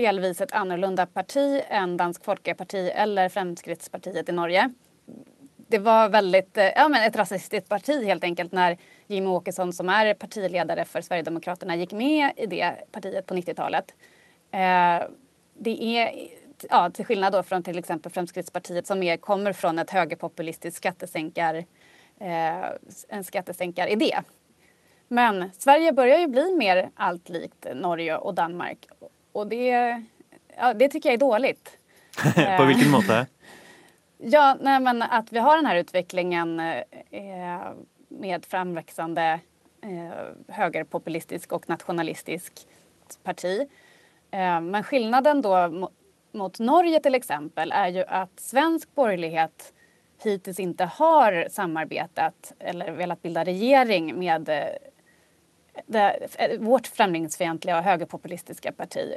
S18: delvis ett annorlunda parti än Dansk Folkeparti eller Fremskrittspartiet i Norge. Det var väldigt, eh, ja men ett rasistiskt parti helt enkelt när Jimmie Åkesson som är partiledare för Sverigedemokraterna gick med i det partiet på 90-talet. Eh, det är, ja, till skillnad då från till exempel Fremskrittspartiet som mer kommer från ett högerpopulistiskt skattesänkar, eh, en skattesänkaridé. Men Sverige börjar ju bli mer allt likt Norge och Danmark och det, ja, det tycker jag är dåligt.
S15: på vilken måte?
S18: Ja, nej, men att vi har den här utvecklingen eh, med framväxande eh, högerpopulistisk och nationalistisk parti. Eh, men skillnaden då mot, mot Norge till exempel är ju att svensk borgerlighet hittills inte har samarbetat eller velat bilda regering med eh, det, vårt främlingsfientliga och högerpopulistiska parti.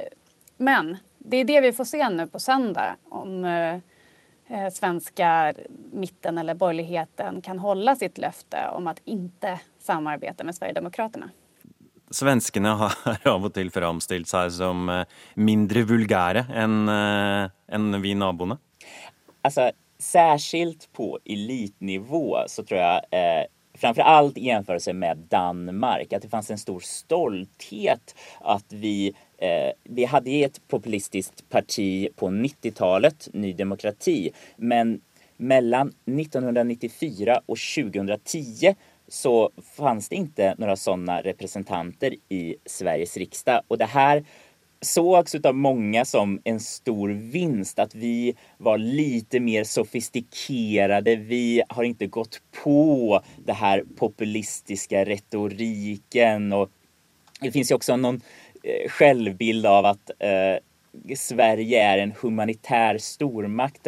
S18: Men det är det vi får se nu på söndag om eh, svenska mitten eller borgerligheten kan hålla sitt löfte om att inte samarbeta med Sverigedemokraterna.
S15: Svenskene har av og til framstilt seg som mindre vulgære enn en vi naboene?
S19: Alltså, särskilt på elitnivå så tror jag eh, framför allt i jämförelse med Danmark, att det fanns en stor stolthet att vi Eh, vi hade ett populistiskt parti på 90-talet, Ny Demokrati, men mellan 1994 och 2010 så fanns det inte några sådana representanter i Sveriges riksdag. Och det här sågs av många som en stor vinst, att vi var lite mer sofistikerade. Vi har inte gått på det här populistiska retoriken och det finns ju också någon Eh, självbild av att eh, Sverige är en humanitär stormakt.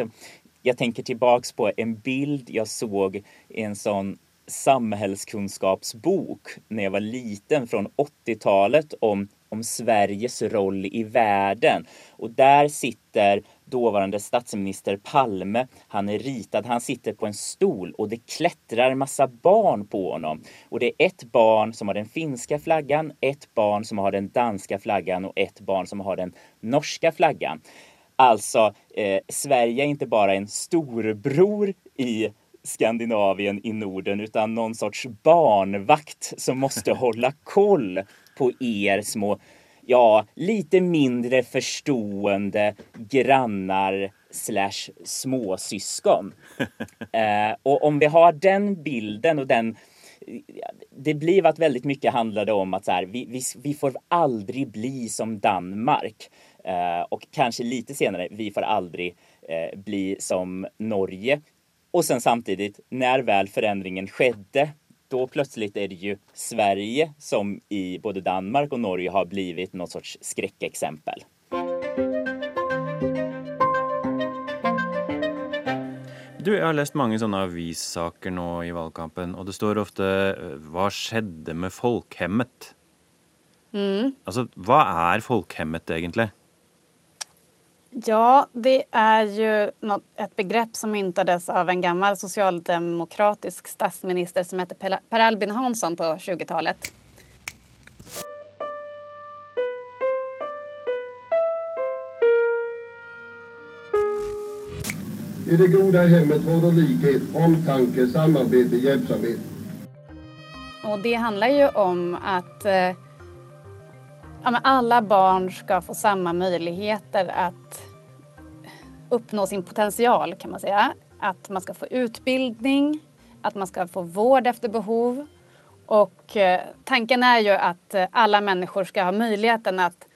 S19: Jag tänker tillbaks på en bild jag såg i en sån samhällskunskapsbok när jag var liten från 80-talet om, om Sveriges roll i världen. Og der sitter dåvarande statsminister Palme. Han er ritad, han sitter på en stol og det klatrer masse barn på honom. Og det er ett barn som har den finska flaggan, ett barn som har den danska flaggan og ett barn som har den norska flaggan. Alltså, eh, Sverige er ikke bare en storbror i Skandinavien i Norden utan någon sorts barnvakt som måste hålla koll på er små ja, lite mindre förstående grannar slash småsyskon. eh, och om vi har den bilden och den det blev att väldigt mycket handlade om att så här, vi, vi, vi får aldrig bli som Danmark. Eh, och kanske lite senare, vi får aldrig eh, bli som Norge. Och sen samtidigt, när väl förändringen skedde då plötsligt är det ju Sverige som i både Danmark och Norge har blivit något sorts skräckexempel.
S15: Du, jeg har lest mange sånne avissaker nå i valgkampen, og det står ofte 'Hva skjedde med folkhemmet'? Mm. Altså, hva er folkhemmet egentlig?
S18: Ja, det er ju ett begrepp som myntades av en gammel socialdemokratisk statsminister som hette Per Albin Hansson på 20-talet.
S20: I det goda hemmet råder likhet, omtanke, samarbete, hjälpsamhet.
S18: Och det handlar ju om att eh, ja, alla barn ska få samma möjligheter att uppnå sin potential kan man säga. Att man ska få utbildning, att man ska få vård efter behov. Och eh, tanken är ju att alle alla människor ska ha möjligheten att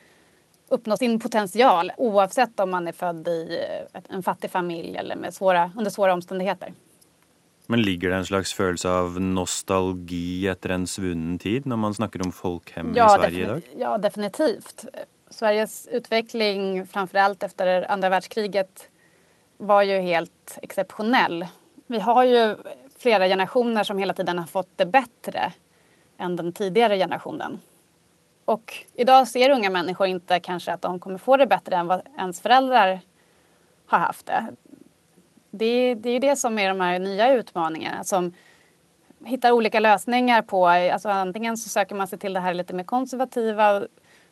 S18: uppnå sin potential oavsett om man är född i eh, en fattig familj eller med svåra, under svåra omständigheter.
S15: Men ligger det en slags følelse av nostalgi etter en svunnen tid når man snakker om folkhem ja, i Sverige i dag?
S18: Ja, definitivt. Sveriges utvikling, framfor alt etter andre verdenskriget, var jo helt exceptionell. Vi har ju flera generationer som hele tiden har fått det bättre enn den tidigare generationen. i dag ser unga mennesker ikke kanskje at de kommer få det bättre enn vad ens föräldrar har haft det det, det är ju det som är de här nya utmaningarna som hittar olika lösningar på. Alltså antingen så söker man sig till det här lite mer konservativa,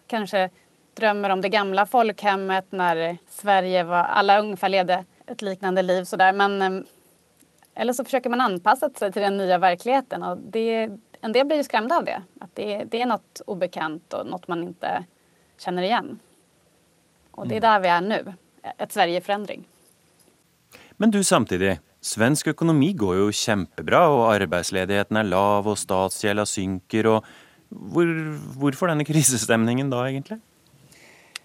S18: kanske drömmer om det gamla folkhemmet när Sverige var, alla ungefär levde ett liknande liv sådär. Men, eh, eller så försöker man anpassa sig till den nya verkligheten och det, en del blir ju skrämda av det. Att det, det är något obekant och något man inte känner igen. Och det är mm. där vi är nu, ett Sverige i förändring.
S15: Men du samtidig, svensk økonomi går jo kjempebra, og arbeidsledigheten er lav, og statsgjelda synker. og hvor, Hvorfor denne krisestemningen da, egentlig?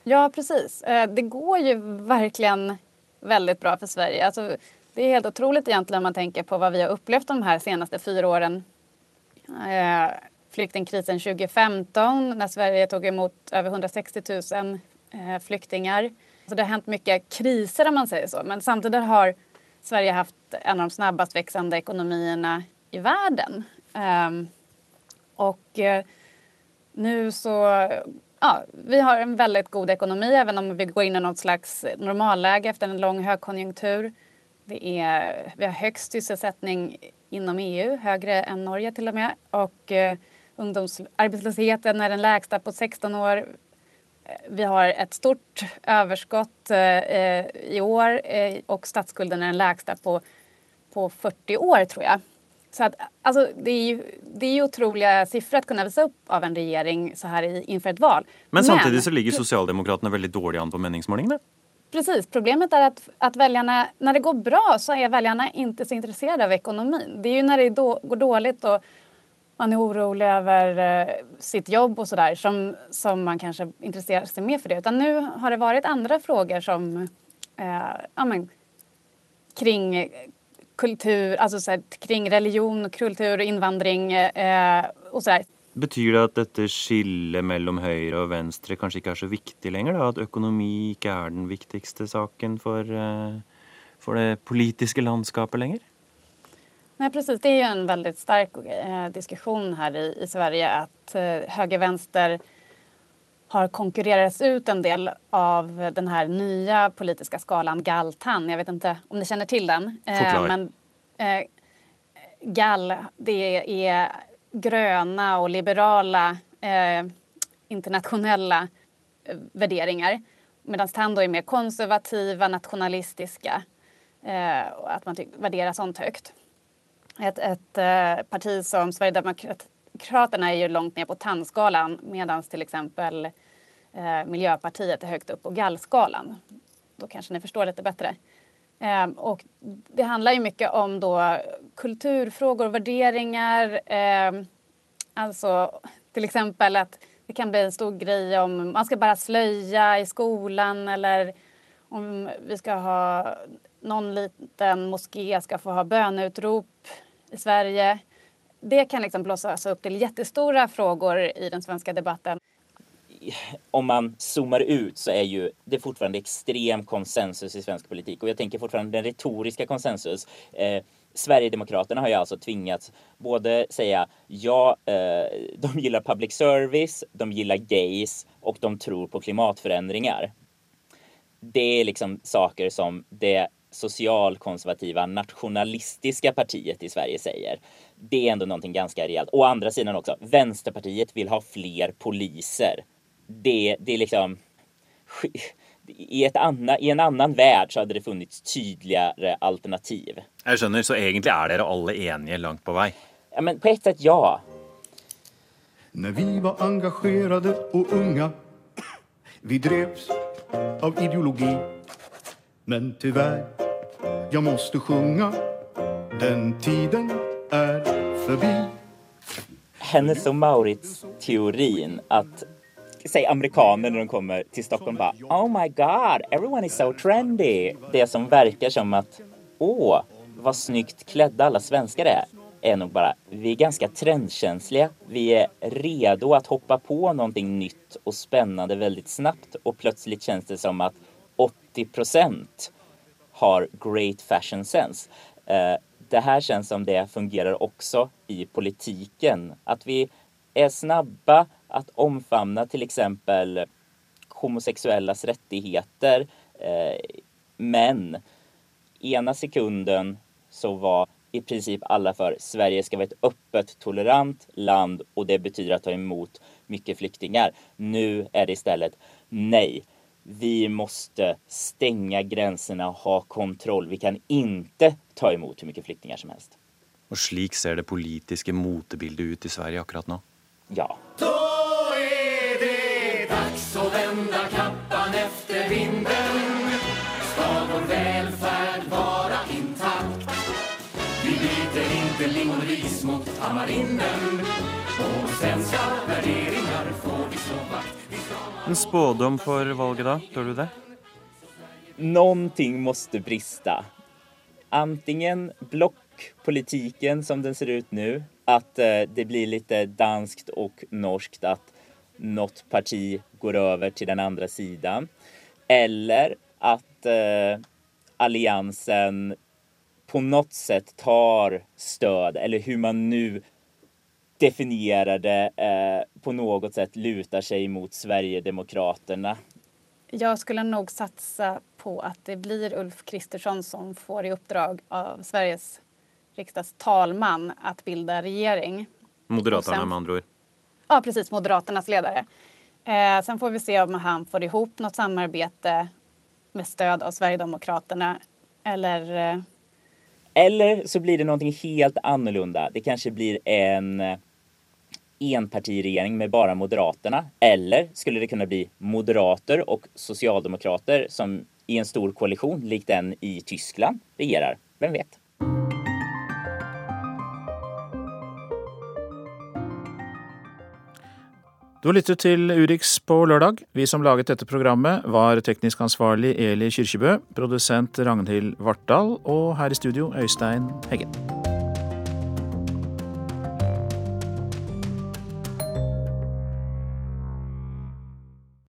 S18: Ja, precis. Eh, det går jo virkelig veldig bra for Sverige. Alltså, det er helt utrolig egentlig om man tenker på hva vi har opplevd de her seneste fire årene. Eh, flyktingkrisen 2015 når Sverige tog imot over 160 000 eh, flyktingar. Så det har hänt mycket kriser om man säger så. Men samtidigt har Sverige haft en av de snabbast växande ekonomierna i världen. Um, och uh, nu så, ja, vi har en väldigt god ekonomi även om vi går in i något slags normalläge efter en lång högkonjunktur. Det är, vi har högst sysselsättning inom EU, högre än Norge till och med. Och uh, ungdomsarbetslösheten är den lägsta på 16 år. Vi har ett stort överskott eh, i år eh, och statsskulden är den lägsta på, på 40 år tror jag. Så att, alltså, det, är ju, det är ju otroliga siffror att kunna visa upp av en regjering så här inför ett val.
S15: Men samtidigt Men, så ligger Socialdemokraterna veldig dårlig an på meningsmålingene.
S18: Precis, problemet är att, att väljarna, när det går bra så är väljarna inte så intresserade av ekonomin. Det är ju när det då, går dåligt och man är orolig över eh, sitt jobb och sådär som, som man kanske intresserar sig mer för det. Utan nu har det varit andra frågor som eh, ja, men, kring kultur, alltså så kring religion, kultur, invandring eh, och sådär.
S15: Betyr det at dette skillet mellom høyre og venstre kanskje ikke er så viktig lenger? Da? At økonomi ikke er den viktigste saken for, eh, for det politiske landskapet lenger?
S18: Nej, precis. Det är ju en väldigt stark eh, diskussion här i, i Sverige att eh, höger-vänster har konkurrerats ut en del av den här nya politiska skalan Galtan. Jag vet inte om ni känner till den.
S15: Eh, men
S18: eh, Gall, det är gröna och liberala eh, internationella eh, värderingar. Medan TAN är mer konservativa, nationalistiska eh, och att man värderar sånt högt. Ett, ett eh, parti som Sverigedemokraterna är ju långt ner på tandskalan medan till exempel eh, Miljöpartiet är högt upp på gallskalan. Då kanske ni förstår lite bättre. Eh, och det handlar ju mycket om då kulturfrågor värderingar. Eh, alltså till exempel att det kan bli en stor grej om man ska bara slöja i skolan eller om vi ska ha någon liten moské ska få ha böneutrop i Sverige. Det kan liksom blåsas upp til jättestora frågor i den svenske debatten.
S19: Om man zoomer ut så er jo det fortfarande extrem konsensus i svensk politikk. Og jeg tenker fortfarande den retoriske konsensus. Eh, Sverigedemokraterna har ju alltså tvingats både säga ja, eh, de gillar public service, de gillar gays och de tror på klimatförändringar. Det är liksom saker som det socialkonservativa nationalistiska partiet i Sverige säger. Det är ändå någonting ganska rejält. Å andra sidan också, Vänsterpartiet vill ha fler poliser. Det, det är liksom... I, ett anna, I en annan värld så hade det funnits tydligare alternativ.
S15: Jag skjønner, så egentligen är dere alla eniga långt på väg?
S19: Ja, men på ett sätt ja.
S3: När vi var engagerade och unga Vi drevs av ideologi Men tyvärr, jag måste sjunga Den tiden är förbi
S19: Hennes och Maurits-teorin att säg amerikaner när de kommer till Stockholm bara Oh my god, everyone is so trendy. Det som verkar som att åh, vad snyggt klädda alla svenskar är är nog bara, vi är ganska trendkänsliga. Vi är redo att hoppa på någonting nytt och spännande väldigt snabbt och plötsligt känns det som att 80 har great fashion sense. Eh, det här känns som det fungerer også i politiken. At vi er snabba att omfamna till exempel homosexuellas rättigheter. Eh, men ena sekunden så var i princip alla för Sverige ska vara ett öppet, tolerant land och det betyder att ta emot mycket flyktingar. Nu är det istället nej. Vi måste stänga gränserna og ha kontroll. Vi kan inte ta imot hur mycket flyktingar som helst.
S15: Og slik ser det politiske motebildet ut i Sverige akkurat nå.
S19: Ja.
S3: Da er det dags å vende kappan efter vinden Skal vår velferd være intakt Vi byter ikke lingonris mot tamarinden Og svenska verderinger får vi slå vakt
S15: En spådom for valget, da? Tør du det?
S19: Någonting måste brista. Antingen blockpolitiken som den ser ut nu, att eh, det blir lite danskt och norskt att något parti går över till den andra sidan. Eller att eh, alliansen på något sätt tar stöd, eller hur man nu definierar det, eh, på något sätt lutar sig mot Sverigedemokraterna.
S18: Jag skulle nog satsa på att det blir Ulf Kristersson som får i uppdrag av Sveriges riksdagstalman att bilda regering.
S15: Moderaterna,
S18: sen-
S15: med andre ord.
S18: Ja, precis. Moderaternas ledare. Eh, sen får vi se om han får ihop något samarbete med stöd av Sverigedemokraterna. Eller... Eh,
S19: Eller så blir det någonting helt annorlunda. Det kanske blir en enpartiregering med bara Moderaterna. Eller skulle det kunna bli moderater och socialdemokrater som i en stor koalition lik den i Tyskland regerar. Vem vet?
S2: Du har lyttet til Urix på lørdag. Vi som laget dette programmet var teknisk ansvarlig Eli Kyrkjebø, produsent Ragnhild Vartdal og her i studio Øystein Heggen.